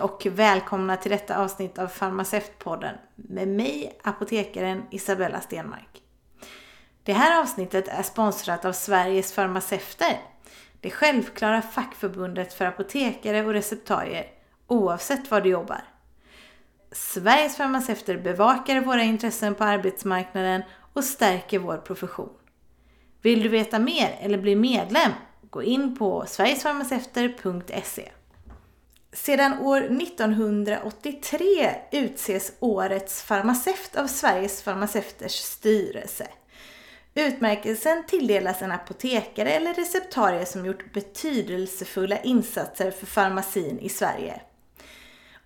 Hej och välkomna till detta avsnitt av Farmaceutpodden med mig, apotekaren Isabella Stenmark. Det här avsnittet är sponsrat av Sveriges farmaceuter, det självklara fackförbundet för apotekare och receptarier, oavsett var du jobbar. Sveriges farmaceuter bevakar våra intressen på arbetsmarknaden och stärker vår profession. Vill du veta mer eller bli medlem? Gå in på sverigesfarmaceuter.se. Sedan år 1983 utses årets farmaceut av Sveriges farmaceuters styrelse. Utmärkelsen tilldelas en apotekare eller receptarie som gjort betydelsefulla insatser för farmacin i Sverige.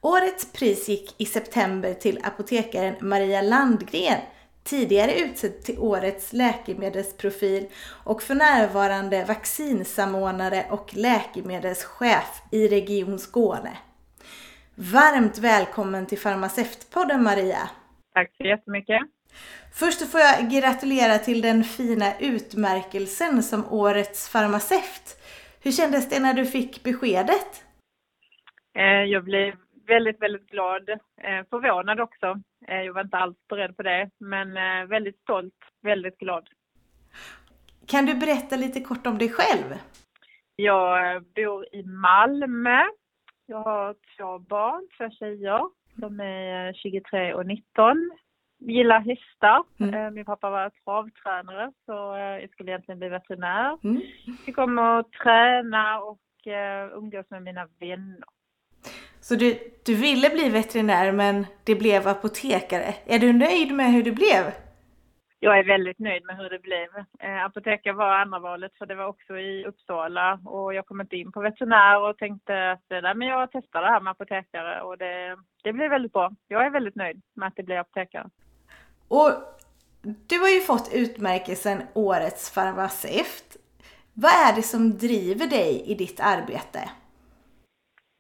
Årets pris gick i september till apotekaren Maria Landgren, tidigare utsedd till årets läkemedelsprofil och för närvarande vaccinsamordnare och läkemedelschef i Region Skåne. Varmt välkommen till Farmaceutpodden Maria! Tack så jättemycket! Först får jag gratulera till den fina utmärkelsen som årets farmaceut. Hur kändes det när du fick beskedet? Eh, jag blev väldigt, väldigt glad. Eh, förvånad också. Eh, jag var inte alls beredd på det, men väldigt stolt, väldigt glad. Kan du berätta lite kort om dig själv? Jag bor i Malmö. Jag har två barn, två tjejer. De är 23 och 19 gillar hästar. Mm. Eh, min pappa var travtränare så eh, jag skulle egentligen bli veterinär. Mm. Tycker om att träna och umgås med mina vänner. Så du, du ville bli veterinär men det blev apotekare. Är du nöjd med hur det blev? Jag är väldigt nöjd med hur det blev. Eh, apotekare var andra valet för det var också i Uppsala och jag kom inte in på veterinär och tänkte att nej, men jag testar det här med apotekare och det, det blev väldigt bra. Jag är väldigt nöjd med att det blev apotekare. Och du har ju fått utmärkelsen Årets farmaceut. Vad är det som driver dig i ditt arbete?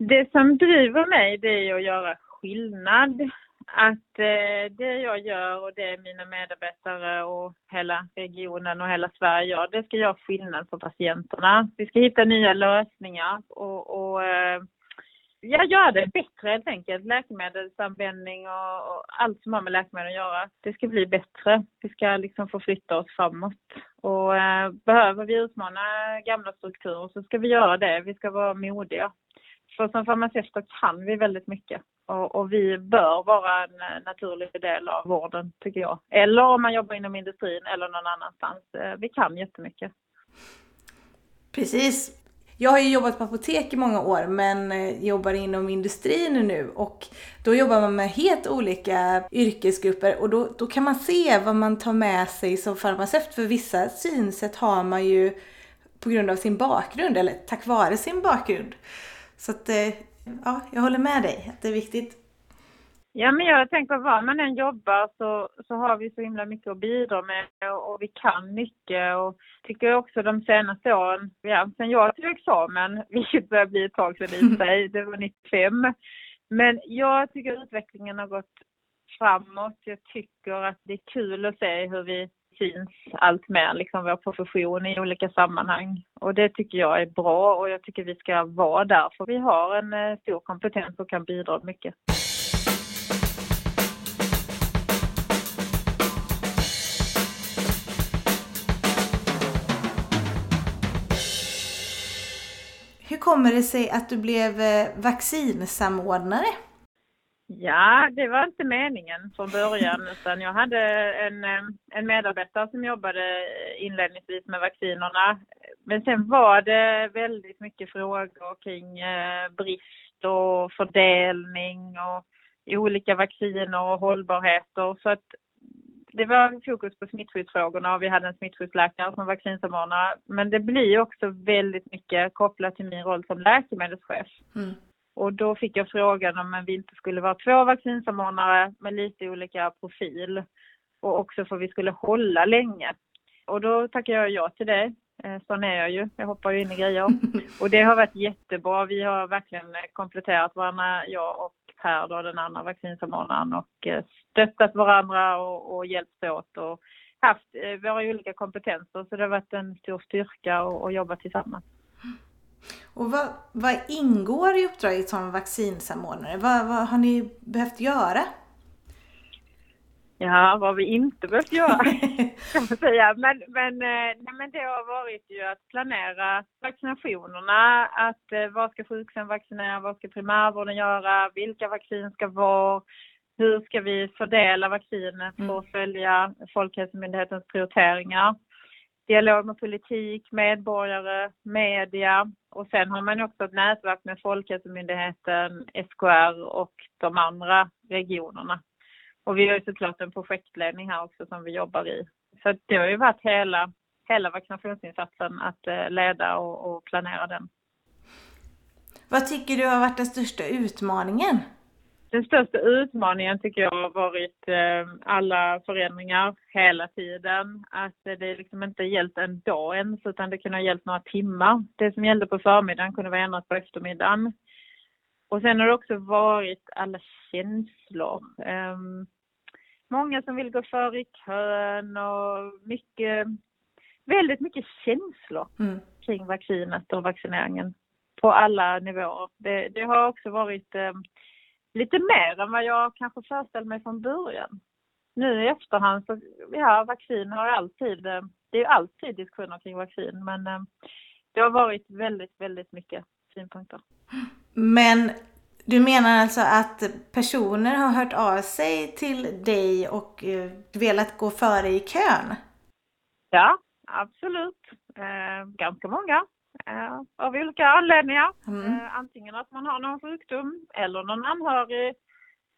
Det som driver mig det är att göra skillnad. Att eh, det jag gör och det mina medarbetare och hela regionen och hela Sverige gör, det ska göra skillnad för patienterna. Vi ska hitta nya lösningar och, och eh, ja, göra det bättre helt enkelt. Läkemedelsanvändning och, och, allt som har med läkemedel att göra. Det ska bli bättre. Vi ska liksom förflytta oss framåt. Och eh, behöver vi utmana gamla strukturer så ska vi göra det. Vi ska vara modiga. För som farmaceuter kan vi väldigt mycket. Och, och, vi bör vara en eh, naturlig del av vården, tycker jag. Eller om man jobbar inom industrin eller någon annanstans. Eh, vi kan jättemycket. Precis. Jag har ju jobbat på apotek i många år men eh, jobbar inom industrin nu och då jobbar man med helt olika yrkesgrupper och då, då kan man se vad man tar med sig som farmaceut. För vissa synsätt har man ju på grund av sin bakgrund eller tack vare sin bakgrund. Så att, eh, ja, jag håller med dig att det är viktigt Ja, men jag tänker var man än jobbar så, så har vi så himla mycket att bidra med och, och vi kan mycket och tycker också de senaste åren, ja, sen jag tog examen, vilket börjar bli ett tag sedan i sig, det var 95. Men jag tycker utvecklingen har gått framåt. Jag tycker att det är kul att se hur vi syns allt mer, liksom vår profession i olika sammanhang. Och det tycker jag är bra och jag tycker vi ska vara där för vi har en eh, stor kompetens och kan bidra mycket. Hur kommer det sig att du blev eh, vaccinsamordnare? Ja, det var inte meningen från början utan jag hade en, eh, en medarbetare som jobbade inledningsvis med vaccinerna. Men sen var det väldigt mycket frågor kring eh, brist och fördelning och olika vacciner och hållbarheter. Så att det var fokus på smittskyddsfrågorna och vi hade en smittskyddsläkare som vaccinsamordnare. Men det blir också väldigt mycket kopplat till min roll som läkemedelschef. Mm. Och då fick jag frågan om vi inte skulle vara två vaccinsamordnare med lite olika profil. Och också för att vi skulle hålla länge. Och då tackade jag ja till det. Eh, sån är jag ju. Jag hoppar ju in i grejer. Och det har varit jättebra. Vi har verkligen kompletterat varandra, jag och Per, då, den andra vaccinsamordnaren, och eh, stöttat varandra och, och hjälpts åt och haft eh, våra olika kompetenser. Så det har varit en stor styrka att jobba tillsammans. Och vad, vad ingår i uppdraget som vaccinsamordnare? Vad, vad har ni behövt göra? Ja, vad vi inte behövt göra kan man säga. Men, men, eh, nej, men det har varit ju att planera vaccinationerna. Att eh, vad ska sjukvården vaccinera, vad ska primärvården göra, vilka vaccin ska vara, hur ska vi fördela vaccinet för att följa Folkhälsomyndighetens prioriteringar. Dialog med politik, medborgare, media och sen har man också ett nätverk med Folkhälsomyndigheten, SKR och de andra regionerna. Och vi har ju såklart en projektledning här också som vi jobbar i. Så det har ju varit hela, hela vaccinationsinsatsen att eh, leda och, och planera den. Vad tycker du har varit den största utmaningen? Den största utmaningen tycker jag har varit eh, alla förändringar hela tiden. Att det liksom inte gällt en dag ens utan det kunde ha gällt några timmar. Det som gällde på förmiddagen kunde vara ändrat på eftermiddagen. Och sen har det också varit alla känslor. Um, många som vill gå före i kön och mycket, väldigt mycket känslor mm. kring vaccinet och vaccineringen på alla nivåer. Det, det har också varit um, lite mer än vad jag kanske föreställde mig från början. Nu i efterhand så, ja, vaccin har alltid, det är ju alltid diskussioner kring vaccin, men um, det har varit väldigt, väldigt mycket synpunkter. Men du menar alltså att personer har hört av sig till dig och uh, velat gå före i kön? Ja, absolut. Eh, ganska många. Eh, av olika anledningar. Mm. Eh, antingen att man har någon sjukdom eller någon anhörig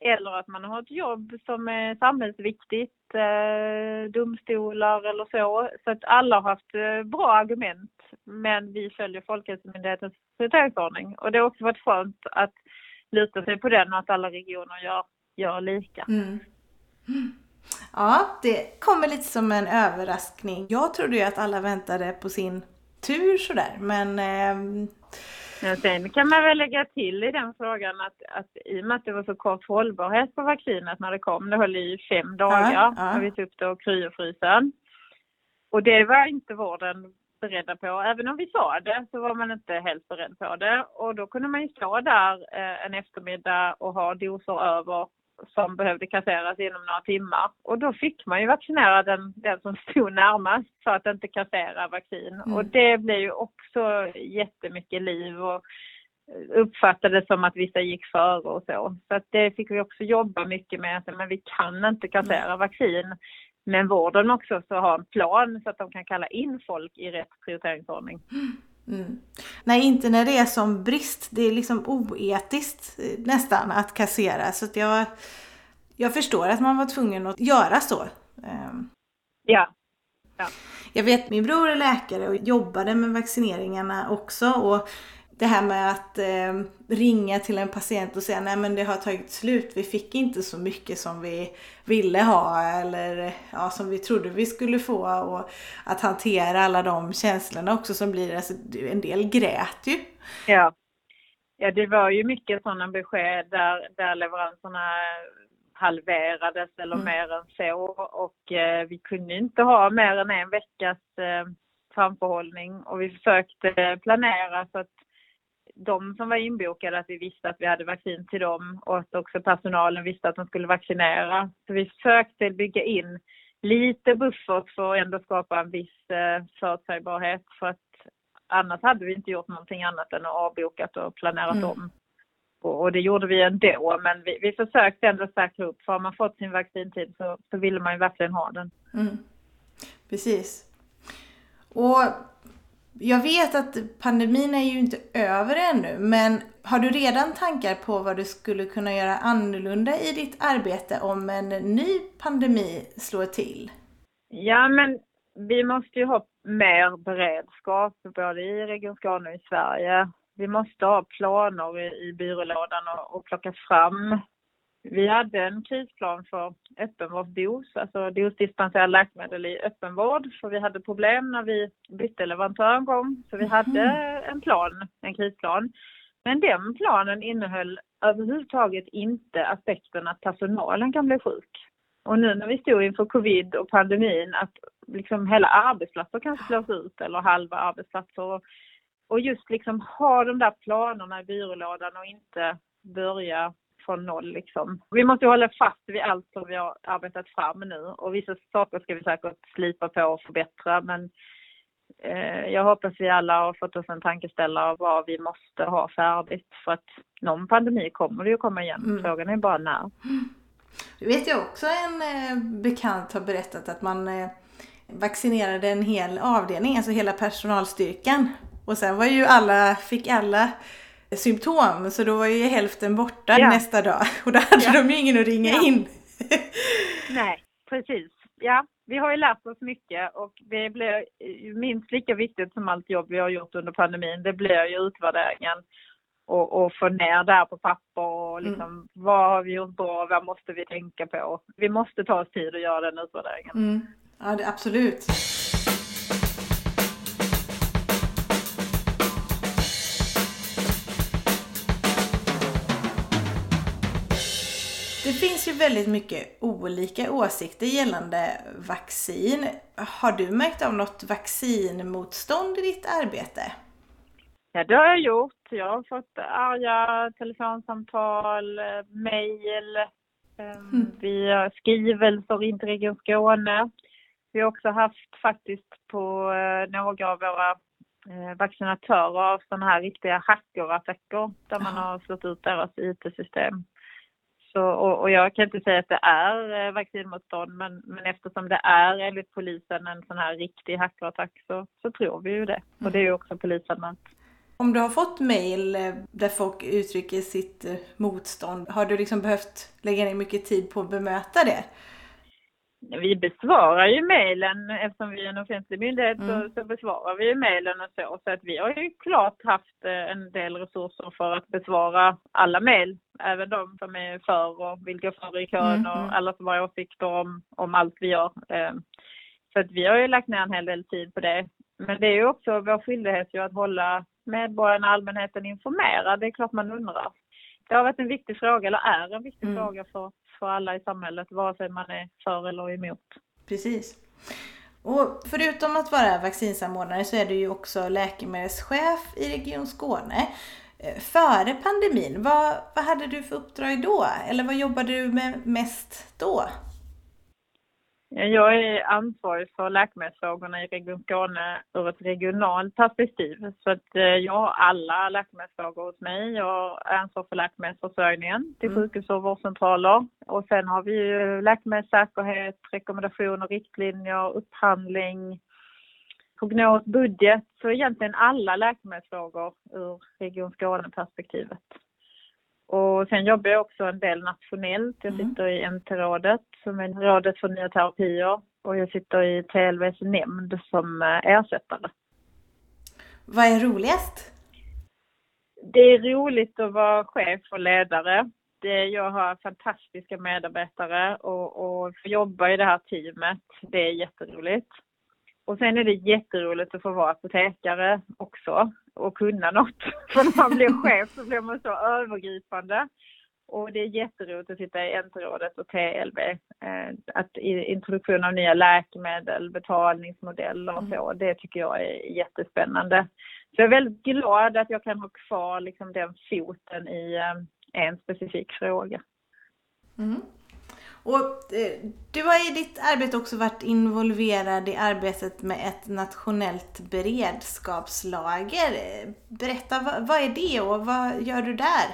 eller att man har ett jobb som är samhällsviktigt, eh, domstolar eller så. Så att alla har haft eh, bra argument. Men vi följer Folkhälsomyndighetens prioriteringsordning och det har också varit skönt att luta sig på den och att alla regioner gör, gör lika. Mm. Ja, det kommer lite som en överraskning. Jag trodde ju att alla väntade på sin tur sådär, men eh, men sen kan man väl lägga till i den frågan att, att i och med att det var så kort hållbarhet på vaccinet när det kom, det höll i fem dagar ja, ja. när vi tog upp det och kryofrysen. Och det var inte vården beredda på. Även om vi sa det så var man inte helt beredd på det. Och då kunde man ju stå där eh, en eftermiddag och ha doser över som behövde kasseras inom några timmar. Och då fick man ju vaccinera den, den som stod närmast för att inte kassera vaccin. Mm. Och det blev ju också jättemycket liv och uppfattades som att vissa gick före och så. Så att det fick vi också jobba mycket med, att men vi kan inte kassera mm. vaccin. Men vården också så ha en plan så att de kan kalla in folk i rätt prioriteringsordning. Mm. Nej, inte när det är som brist. Det är liksom oetiskt eh, nästan att kassera. Så att jag, jag förstår att man var tvungen att göra så. Ehm. Ja. ja. Jag vet min bror är läkare och jobbade med vaccineringarna också. Och det här med att eh, ringa till en patient och säga nej men det har tagit slut, vi fick inte så mycket som vi ville ha eller ja, som vi trodde vi skulle få och att hantera alla de känslorna också som blir, alltså en del grät ju. Ja. Ja det var ju mycket sådana besked där, där leveranserna halverades eller mm. mer än så och eh, vi kunde inte ha mer än en veckas eh, framförhållning och vi försökte planera så att de som var inbokade att vi visste att vi hade vaccin till dem och att också personalen visste att de skulle vaccinera. Så vi försökte bygga in lite buffert för att ändå skapa en viss eh, förutsägbarhet för att annars hade vi inte gjort någonting annat än att avbokat och planerat mm. om. Och, och, det gjorde vi ändå men vi, vi försökte ändå säkra upp för har man fått sin vaccintid så, så ville man ju verkligen ha den. Mm. Precis. Och jag vet att pandemin är ju inte över ännu, men har du redan tankar på vad du skulle kunna göra annorlunda i ditt arbete om en ny pandemi slår till? Ja, men vi måste ju ha mer beredskap både i Region Skåne och i Sverige. Vi måste ha planer i, byrålådan och, plocka fram vi hade en krisplan för öppenvårdsdos, alltså dosdispenserade läkemedel i öppenvård, för vi hade problem när vi bytte leverantör en gång. Så vi mm. hade en plan, en krisplan. Men den planen innehöll överhuvudtaget inte aspekten att personalen kan bli sjuk. Och nu när vi stod inför covid och pandemin, att liksom hela arbetsplatser kanske slås ut eller halva arbetsplatser. och just liksom ha de där planerna i byrålådan och inte börja från noll liksom. Vi måste hålla fast vid allt som vi har arbetat fram nu och vissa saker ska vi säkert slipa på och förbättra men eh, jag hoppas vi alla har fått oss en tankeställare av vad vi måste ha färdigt för att någon pandemi kommer det ju komma igen. Mm. Frågan är bara när. Du vet jag också en eh, bekant har berättat att man eh, vaccinerade en hel avdelning, alltså hela personalstyrkan. Och sen var ju alla, fick alla symptom så då var ju hälften borta ja. nästa dag och då hade ja. de ju ingen att ringa ja. in. Nej, precis. Ja, vi har ju lärt oss mycket och det blir minst lika viktigt som allt jobb vi har gjort under pandemin. Det blir ju utvärderingen och, och få ner det här på papper och mm. liksom mm. vad har vi gjort bra, vad måste vi tänka på? Vi måste ta oss tid att göra den utvärderingen. Mm. Ja, det, absolut. Finns ju väldigt mycket olika åsikter gällande vaccin. Har du märkt av något vaccinmotstånd i ditt arbete? Ja, det har jag gjort. Jag har fått arga telefonsamtal, mejl, ehm, mm. vi har skrivelser in till Region Skåne. Vi har också haft faktiskt på eh, några av våra eh, vaccinatörer sådana här riktiga hackerattacker där man har slått ut deras IT-system. Så, och, och, jag kan inte säga att det är eh, vaccinmotstånd men, men eftersom det är enligt polisen en sån här riktig hackerattack så, så tror vi ju det. Och det är ju också polisanmält. Om du har fått mejl där folk uttrycker sitt motstånd, har du liksom behövt lägga ner mycket tid på att bemöta det? Vi besvarar ju mejlen, eftersom vi är en offentlig myndighet mm. så, så, besvarar vi ju mejlen och så. Så att vi har ju klart haft eh, en del resurser för att besvara alla mejl. Även de som är för och vill gå före i kön och mm. alla som har åsikter om, om allt vi gör. Eh, så att vi har ju lagt ner en hel del tid på det. Men det är ju också vår skyldighet ju att hålla medborgarna, allmänheten informerad. Det är klart man undrar. Det har varit en viktig fråga, eller är en viktig mm. fråga för för alla i samhället, vare sig man är för eller emot. Precis. Och förutom att vara vaccinsamordnare så är du ju också läkemedelschef i Region Skåne. Eh, före pandemin, vad, vad hade du för uppdrag då? Eller vad jobbade du med mest då? Jag är ansvarig för läkemedelsfrågorna i Region Skåne ur ett regionalt perspektiv. Så att eh, jag har alla läkemedelsfrågor hos mig. Jag har ansvar för läkemedelsförsörjningen till mm. sjukhus och vårdcentraler. Och sen har vi läkemedelssäkerhet, rekommendationer, riktlinjer, upphandling, prognos, budget. Så egentligen alla läkemedelsfrågor ur Region Skåne-perspektivet. Och sen jobbar jag också en del nationellt. Jag mm. sitter i NT-rådet som är rådet för nya terapier och jag sitter i TLVs nämnd som eh, ersättare. Vad är roligast? Det är roligt att vara chef och ledare. Det, jag har fantastiska medarbetare och, och få jobba i det här teamet. Det är jätteroligt. Och sen är det jätteroligt att få vara apotekare också och kunna något. För när man blir chef så blir man så övergripande. Och det är jätteroligt att sitta i NT-rådet och TLV. Eh, att introduktion av nya läkemedel, betalningsmodeller och så, det tycker jag är jättespännande. Så jag är väldigt glad att jag kan ha kvar liksom den foten i eh, en specifik fråga. Mm. Och eh, du har i ditt arbete också varit involverad i arbetet med ett nationellt beredskapslager. Berätta, vad, vad är det och vad gör du där?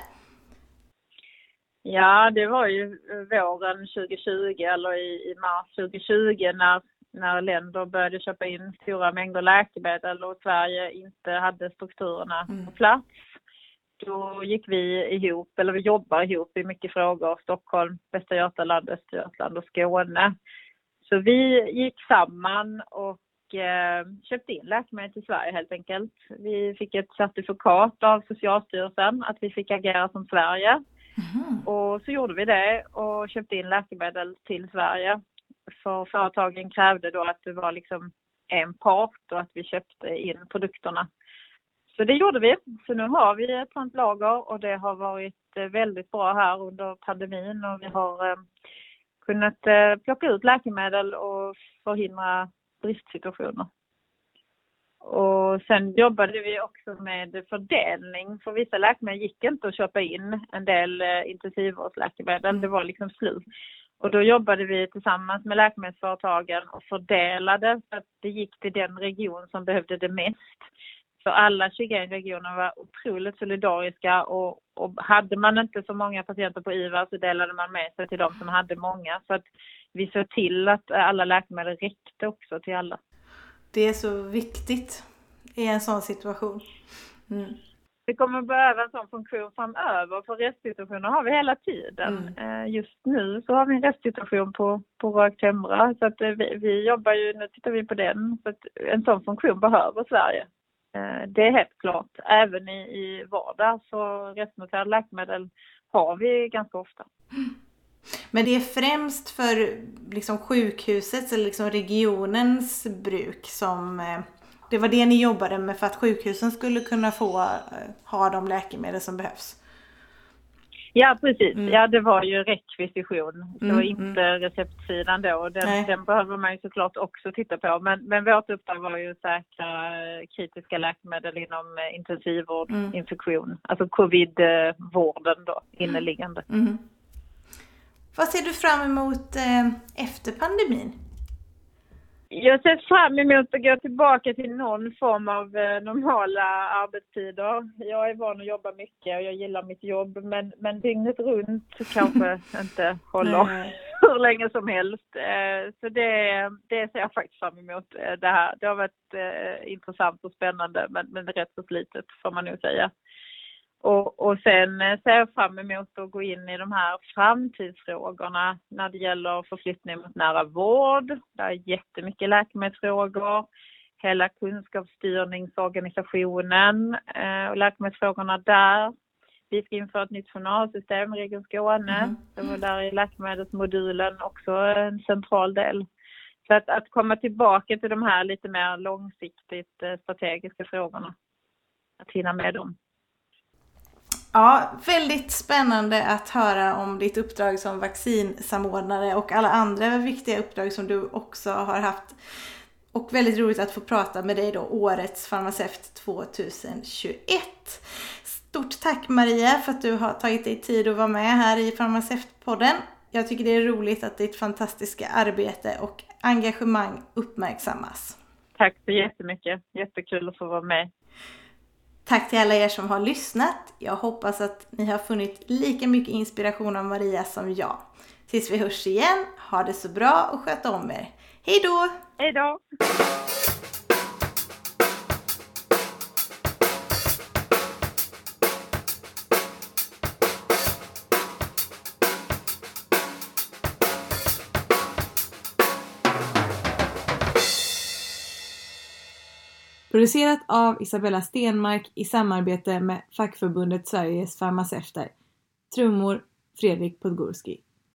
Ja, det var ju våren 2020 eller i, i mars 2020 när, när länder började köpa in stora mängder läkemedel och Sverige inte hade strukturerna mm. på plats då gick vi ihop, eller vi jobbar ihop i mycket frågor, Stockholm, Västra Götaland, Östergötland och Skåne. Så vi gick samman och eh, köpte in läkemedel till Sverige helt enkelt. Vi fick ett certifikat av Socialstyrelsen att vi fick agera som Sverige. Mm. Och så gjorde vi det och köpte in läkemedel till Sverige. För företagen krävde då att det var liksom en part och att vi köpte in produkterna så det gjorde vi. Så nu har vi ett sånt lager och det har varit eh, väldigt bra här under pandemin och vi har eh, kunnat eh, plocka ut läkemedel och förhindra bristsituationer. och sen jobbade vi också med fördelning. För vissa läkemedel gick inte att köpa in. En del intensivvårdsläkemedel, det var liksom slut. Och då jobbade vi tillsammans med läkemedelsföretagen och fördelade så att det gick till den region som behövde det mest. Så alla 21 regioner var otroligt solidariska och, och hade man inte så många patienter på IVA så delade man med sig till de som hade många. Så att vi såg till att alla läkemedel räckte också till alla. Det är så viktigt i en sån situation. Mm. Vi kommer behöva en sån funktion framöver för restsituationer har vi hela tiden. Mm. Eh, just nu så har vi en restsituation på, på hemra så att eh, vi, vi jobbar ju, nu tittar vi på den. Så att en sån funktion behöver Sverige. Eh, det är helt klart. Även i, i vardag så restnoterade läkemedel har vi ganska ofta. Men det är främst för liksom sjukhusets eller liksom regionens bruk som eh, det var det ni jobbade med för att sjukhusen skulle kunna få eh, ha de läkemedel som behövs? Ja precis, mm. ja det var ju rekvisition, det mm, var inte mm. receptsidan då. Den, den behöver man ju såklart också titta på. Men, men vårt uppdrag var ju att säkra kritiska läkemedel inom eh, intensivvård, mm. infektion, alltså covidvården då, inneliggande. Mm. Vad ser du fram emot eh, efter pandemin? Jag ser fram emot att gå tillbaka till någon form av eh, normala arbetstider. Jag är van att jobba mycket och jag gillar mitt jobb men, men dygnet runt kanske inte håller hur länge som helst. Eh, så det, det ser jag faktiskt fram emot eh, det här. Det har varit intressant och spännande men, men rätt så slitet får man nog säga. Och, och sen eh, ser jag fram emot att gå in i de här framtidsfrågorna när det gäller förflyttning mot nära vård. Det är jättemycket läkemedelsfrågor. Hela kunskapsstyrningsorganisationen eh, och läkemedelsfrågorna där. Vi ska införa ett nytt journalsystem i Region Skåne. Mm. Det var där i läkemedelsmodulen också en central del. Så att, att komma tillbaka till de här lite mer långsiktigt eh, strategiska frågorna. Att hinna med dem. Ja, väldigt spännande att höra om ditt uppdrag som vaccinsamordnare och alla andra viktiga uppdrag som du också har haft. Och väldigt roligt att få prata med dig då, Årets farmaceut 2021. Stort tack Maria för att du har tagit dig tid att vara med här i Farmaceutpodden. Jag tycker det är roligt att ditt fantastiska arbete och engagemang uppmärksammas. Tack så jättemycket. Jättekul att få vara med. Tack till alla er som har lyssnat. Jag hoppas att ni har funnit lika mycket inspiration av Maria som jag. Tills vi hörs igen, ha det så bra och sköt om er. Hej då! Hej då! Producerat av Isabella Stenmark i samarbete med fackförbundet Sveriges farmaceuter. Trummor Fredrik Podgorski.